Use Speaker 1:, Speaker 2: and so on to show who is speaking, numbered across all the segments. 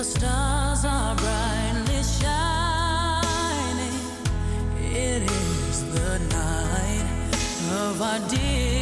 Speaker 1: the stars are brightly shining, it is the night of our dear.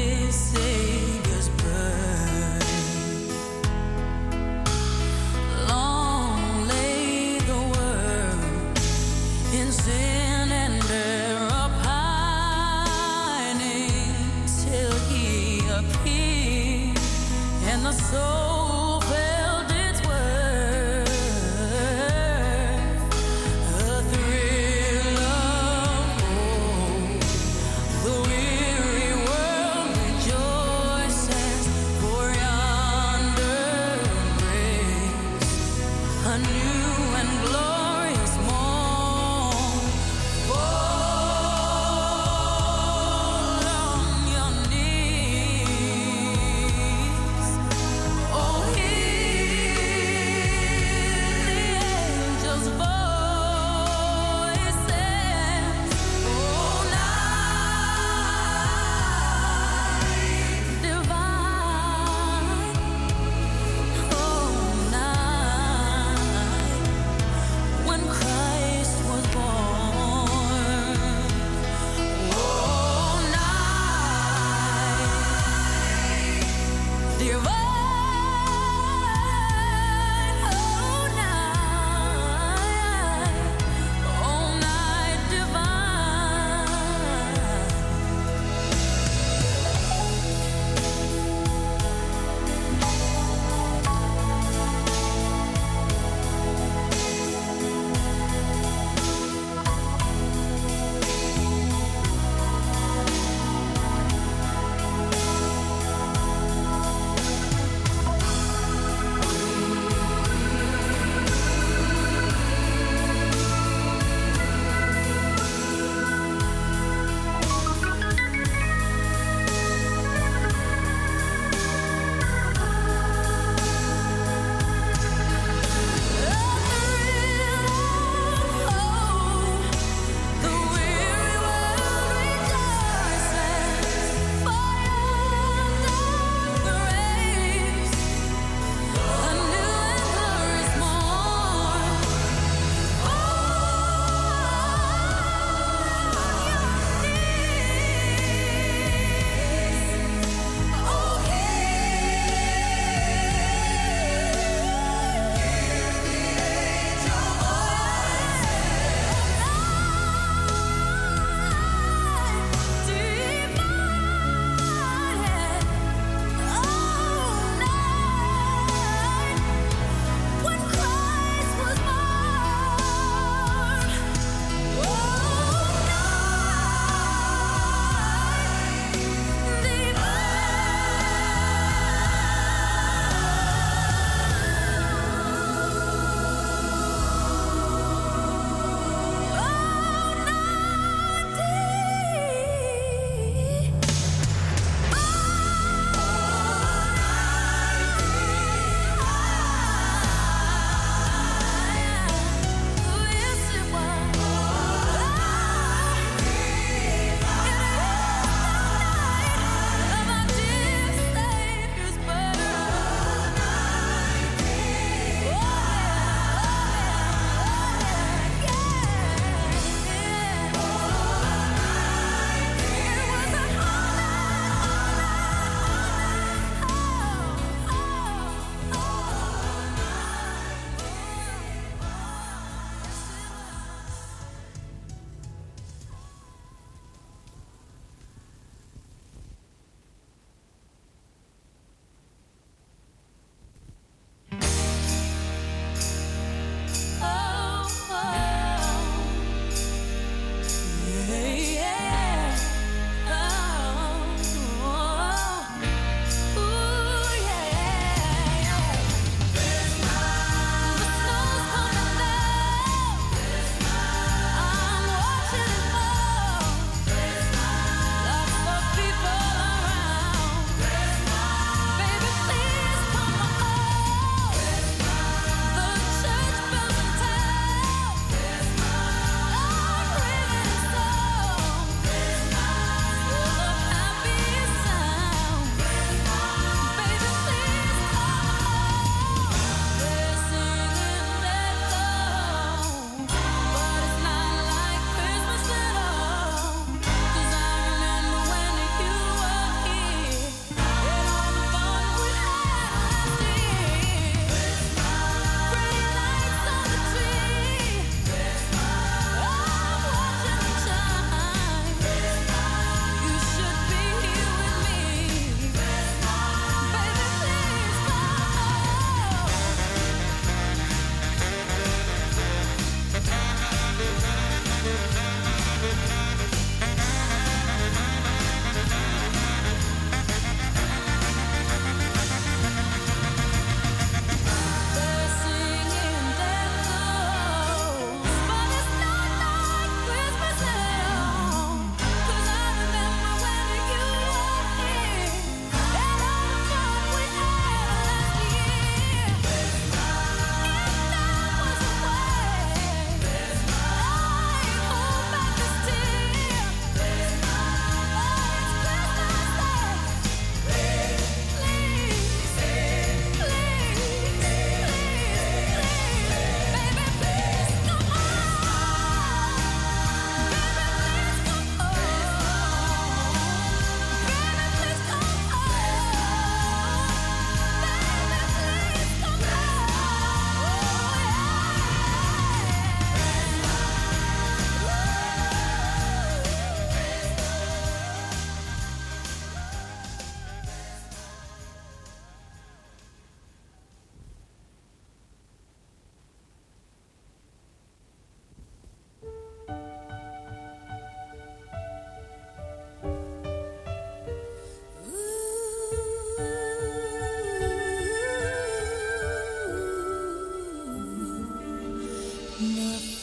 Speaker 1: nothing.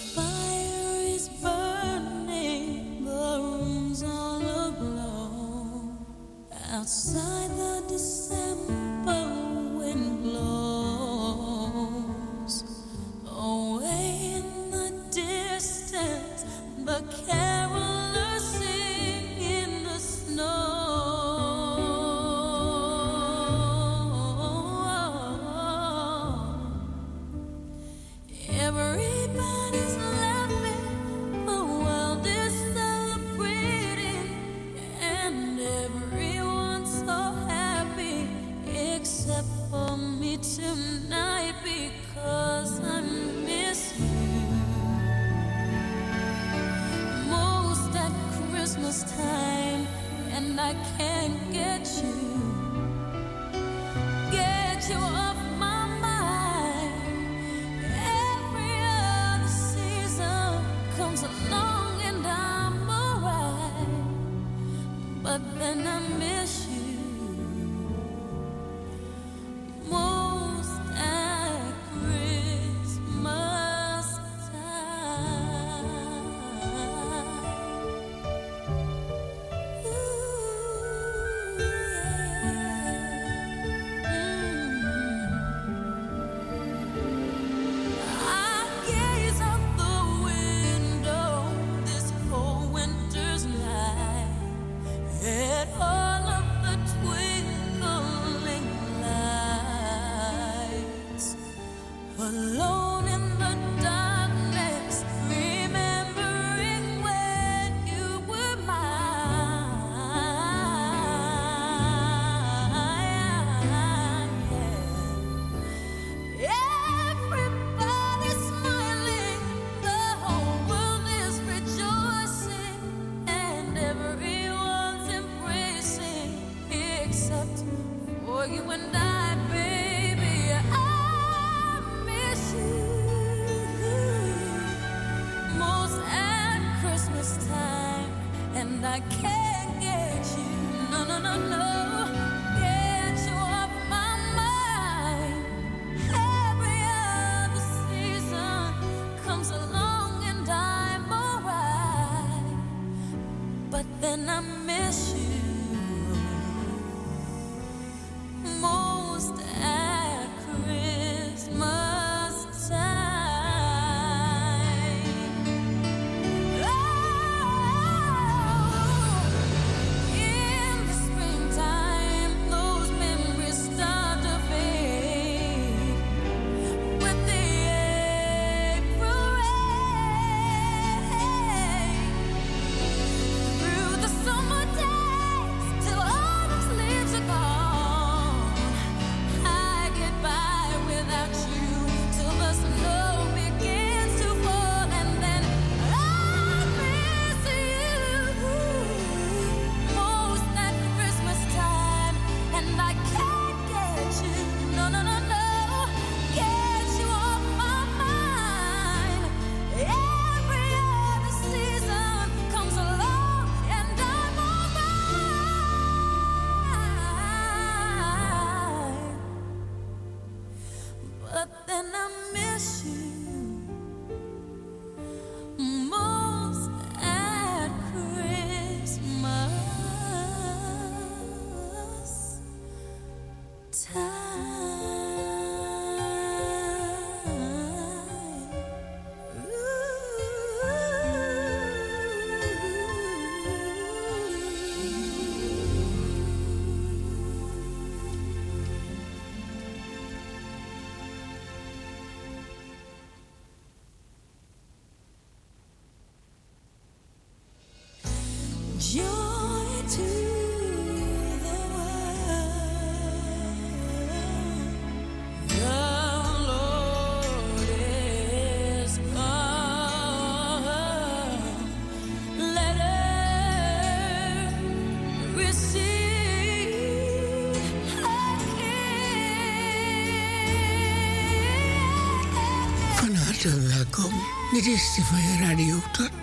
Speaker 1: Dit is de Radio. tot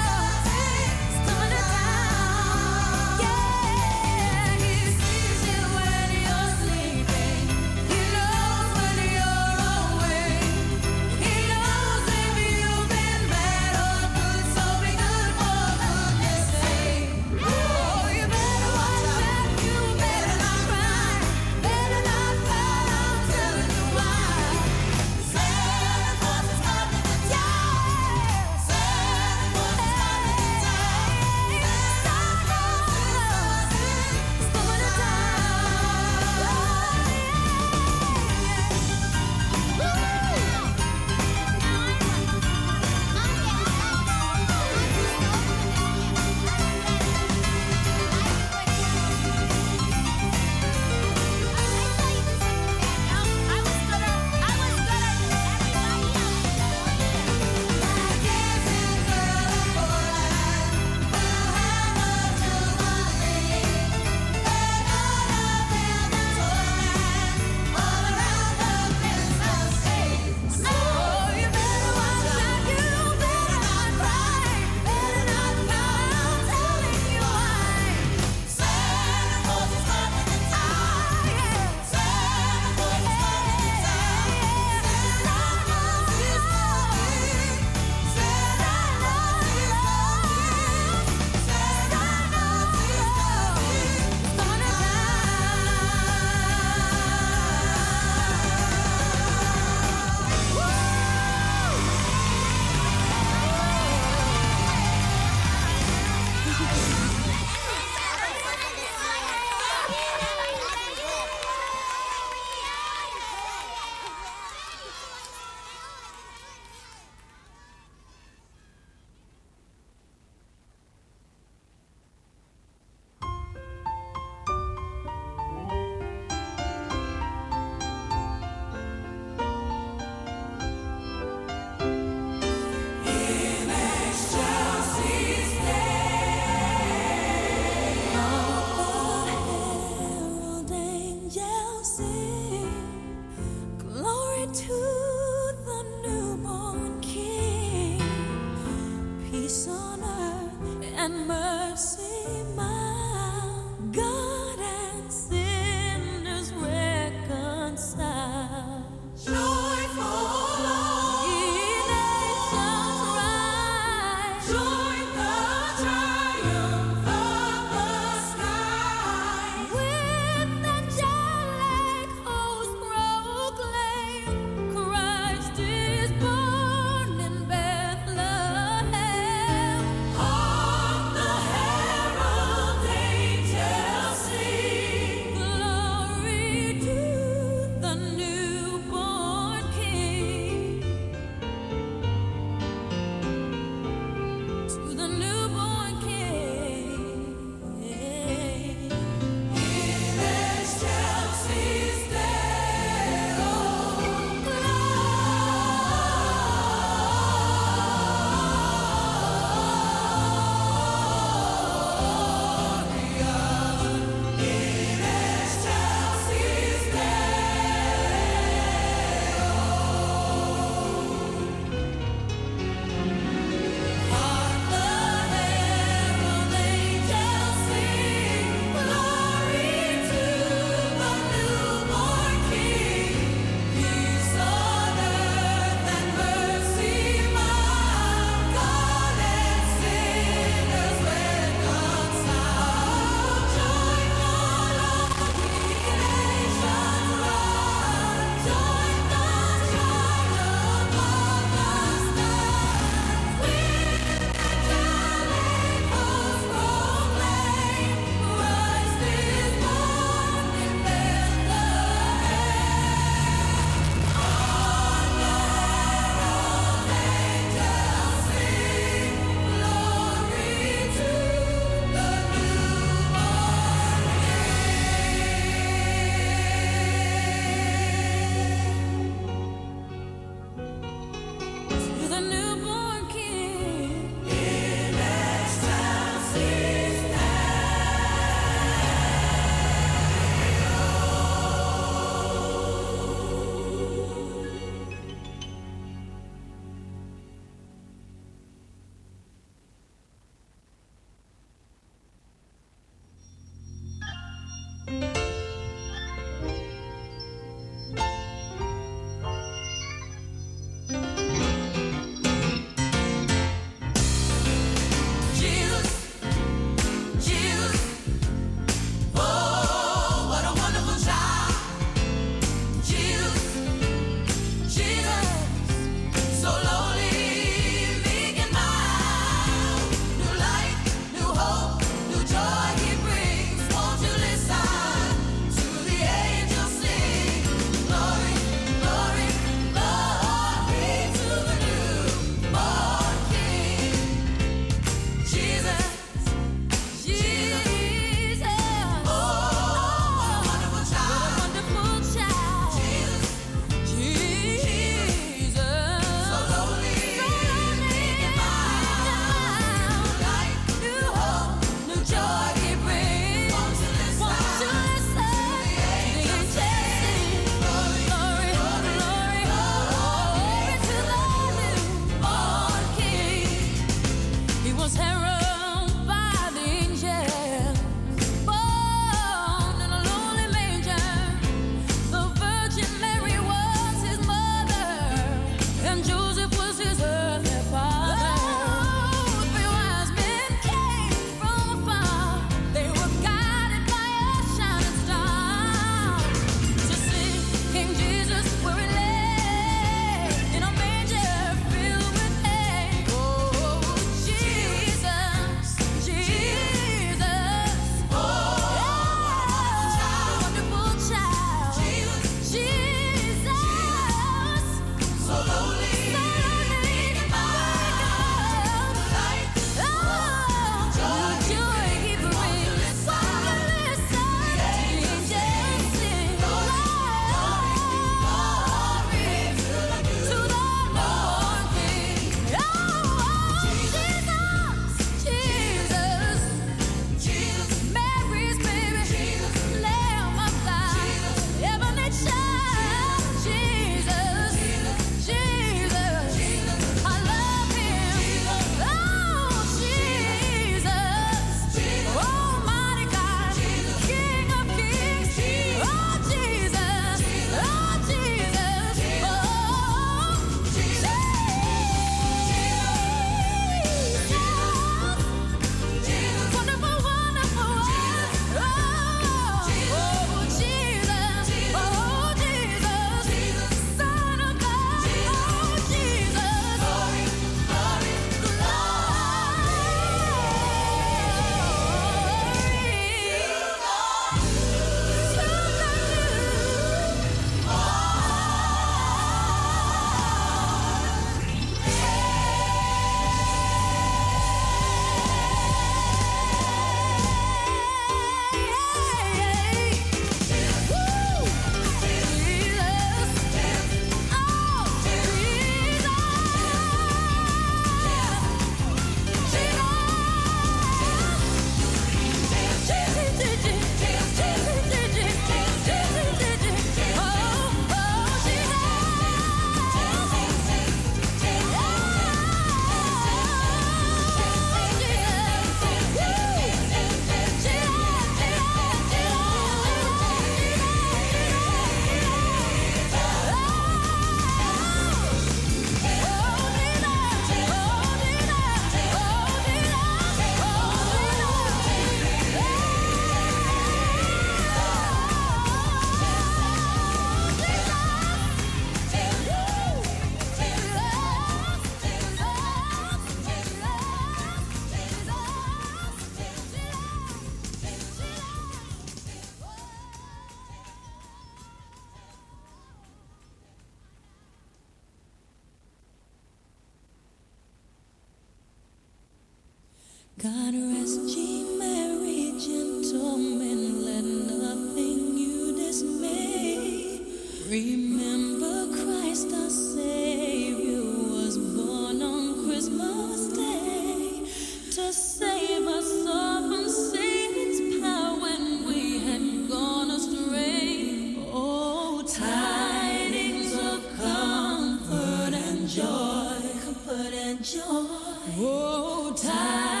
Speaker 1: Oh, time.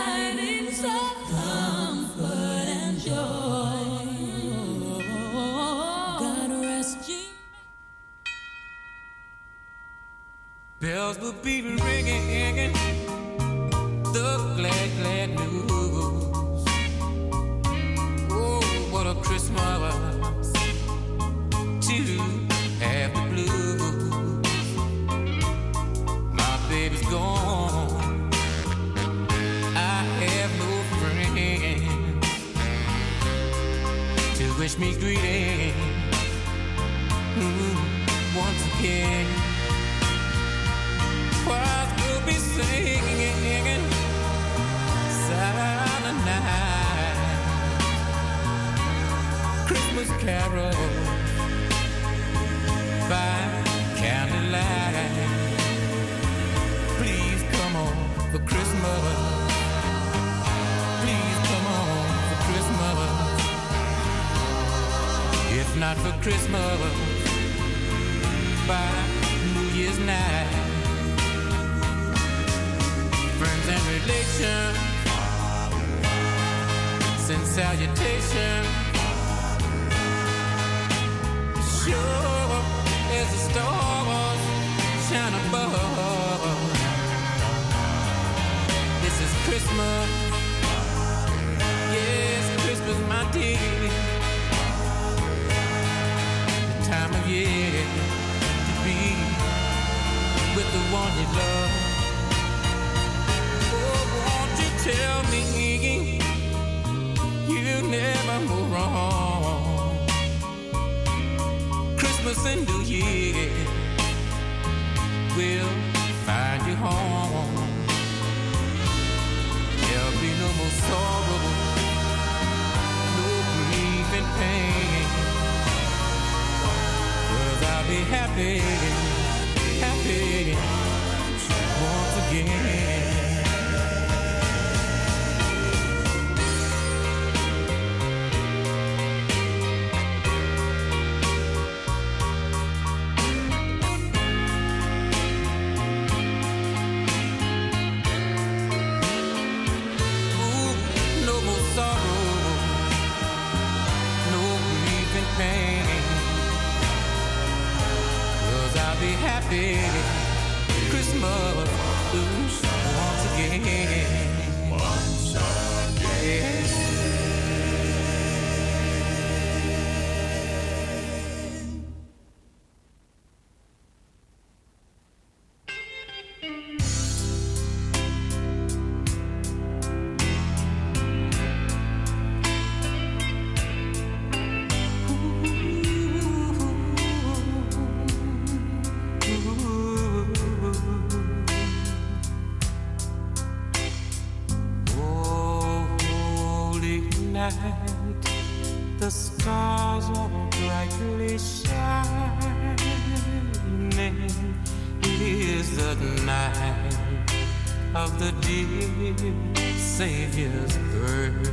Speaker 2: his birth.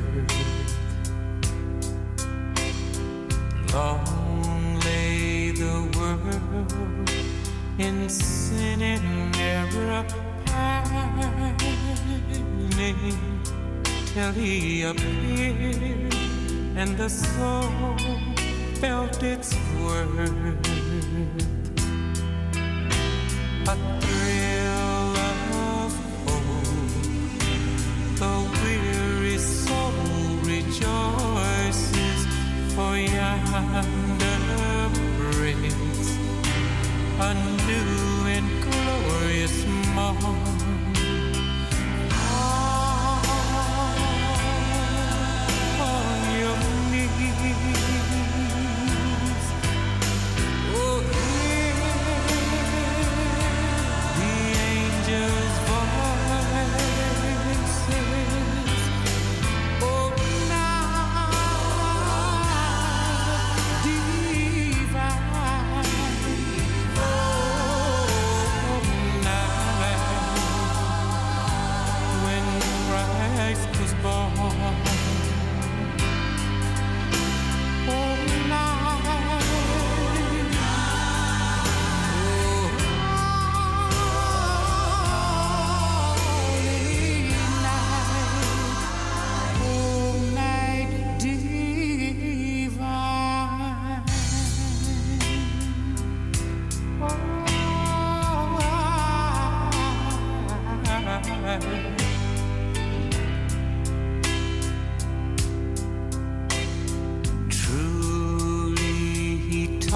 Speaker 2: Long lay the world in sin and error pining till he appeared and the soul felt its worth. A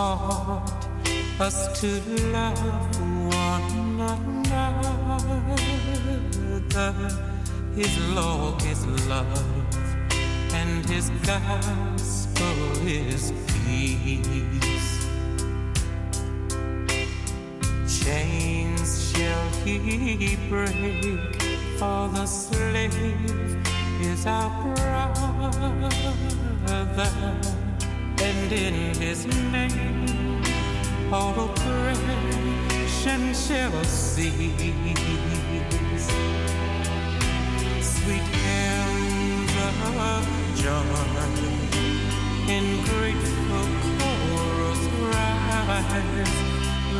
Speaker 2: taught us to love one another. His law is love, and His gospel is peace. Chains shall He break, for the slave is our brother and in his name all oppression shall cease. Sweet hymns of joy in grateful chorus rise.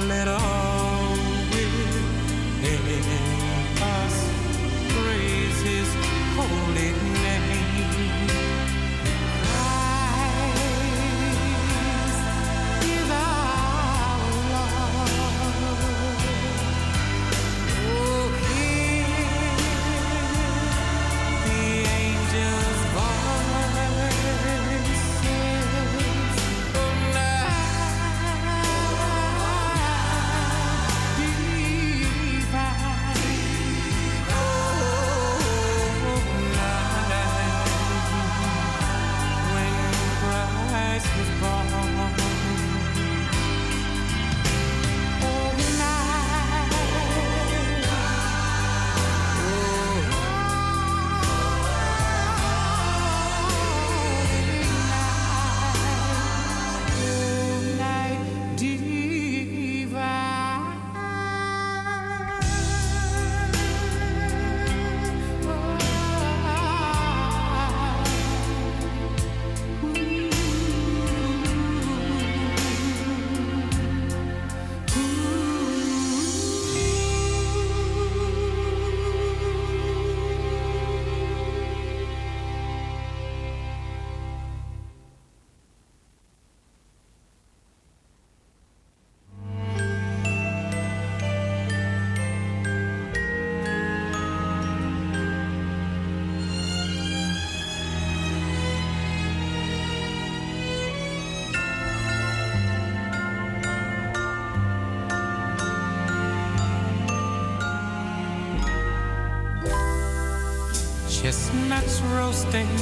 Speaker 2: Let all within us praise his holy name. Roasting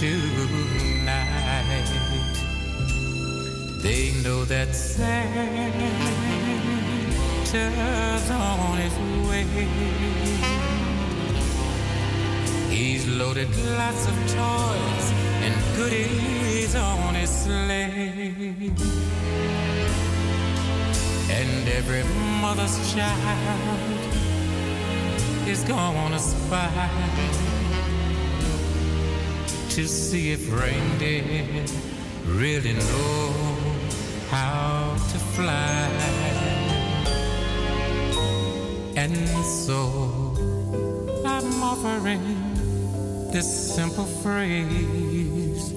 Speaker 2: tonight. They know that Santa's on his way. He's loaded lots of toys and goodies on his sleigh. And every mother's child is gonna spy to see if reindeer really know how to fly. And so I'm offering this simple phrase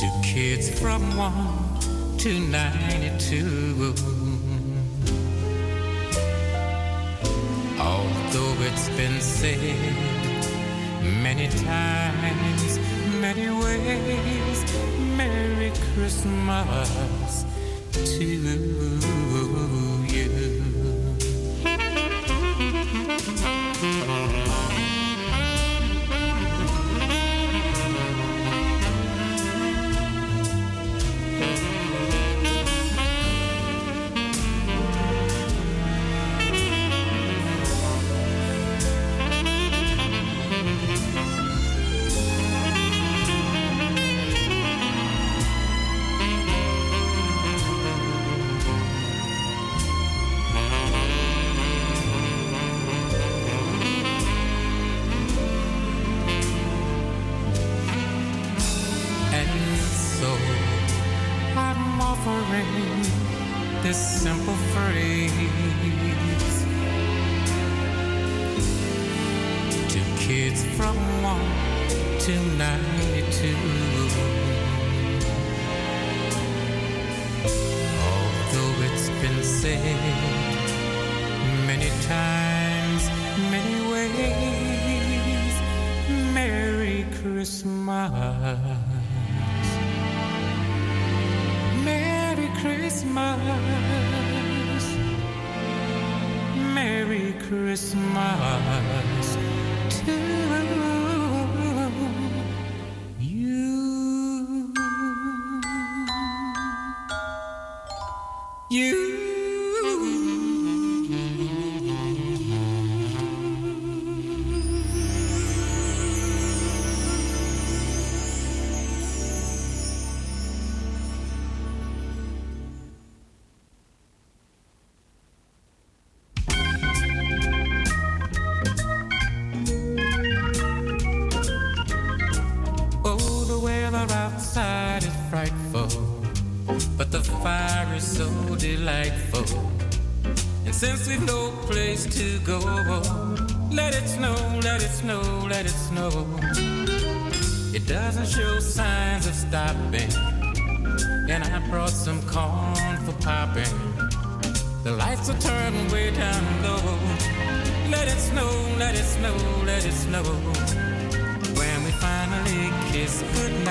Speaker 2: to kids from 1 to 92. Although it's been said many times, many ways. Merry Christmas to you. this simple phrase to kids from one to ninety-two. Although it's been said many times, many ways, Merry Christmas. Christmas. Merry Christmas to you. Oh,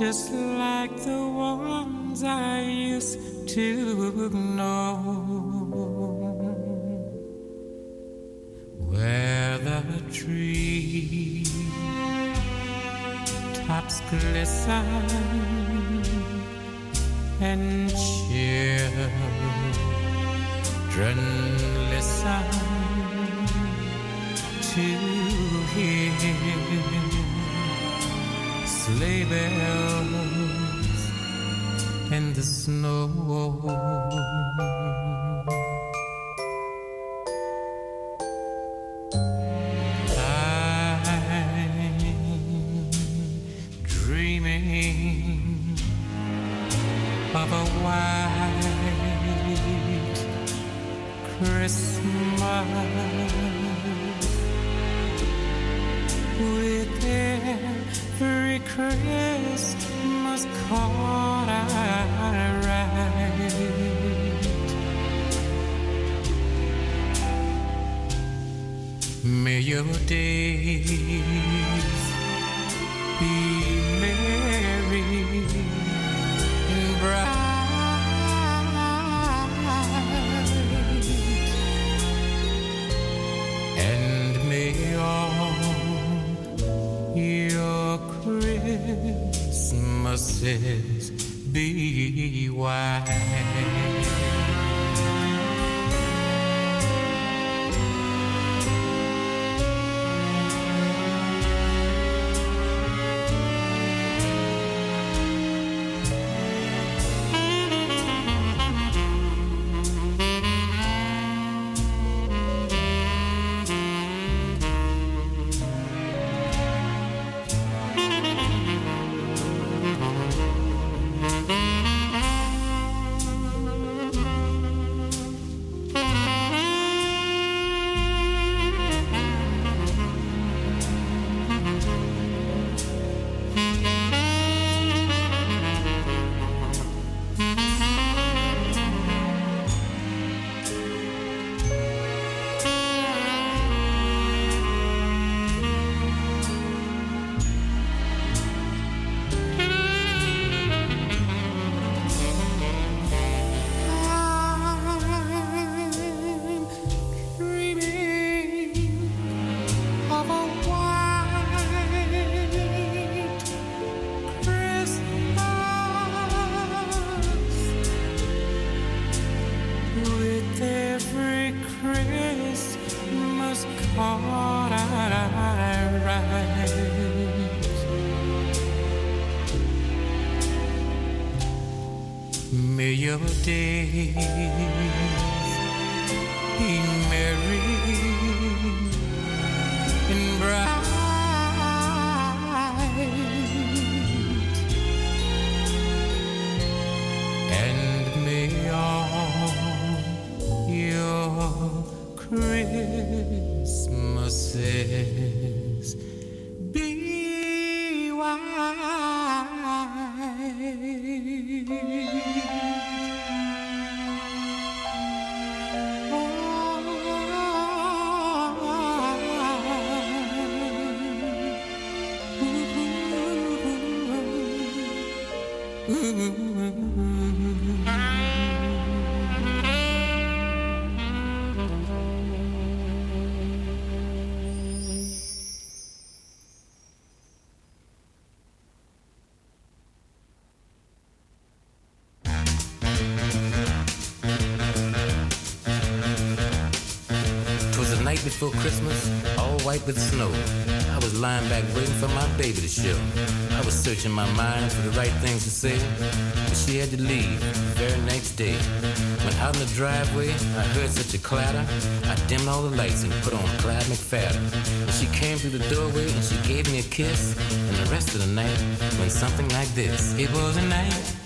Speaker 2: Just like the ones I used to know, where the tree tops glisten and children listen to hear. Sleigh bells May your days be merry and bright, and may all your Christmases be white. Before white with snow. I was lying back waiting for my baby to show. I was searching my mind for the right things to say, but she had to leave the very next day. When out in the driveway, I heard such a clatter. I dimmed all the lights and put on Clyde McPhatter. And she came through the doorway and she gave me a kiss. And the rest of the night went something like this. It was a night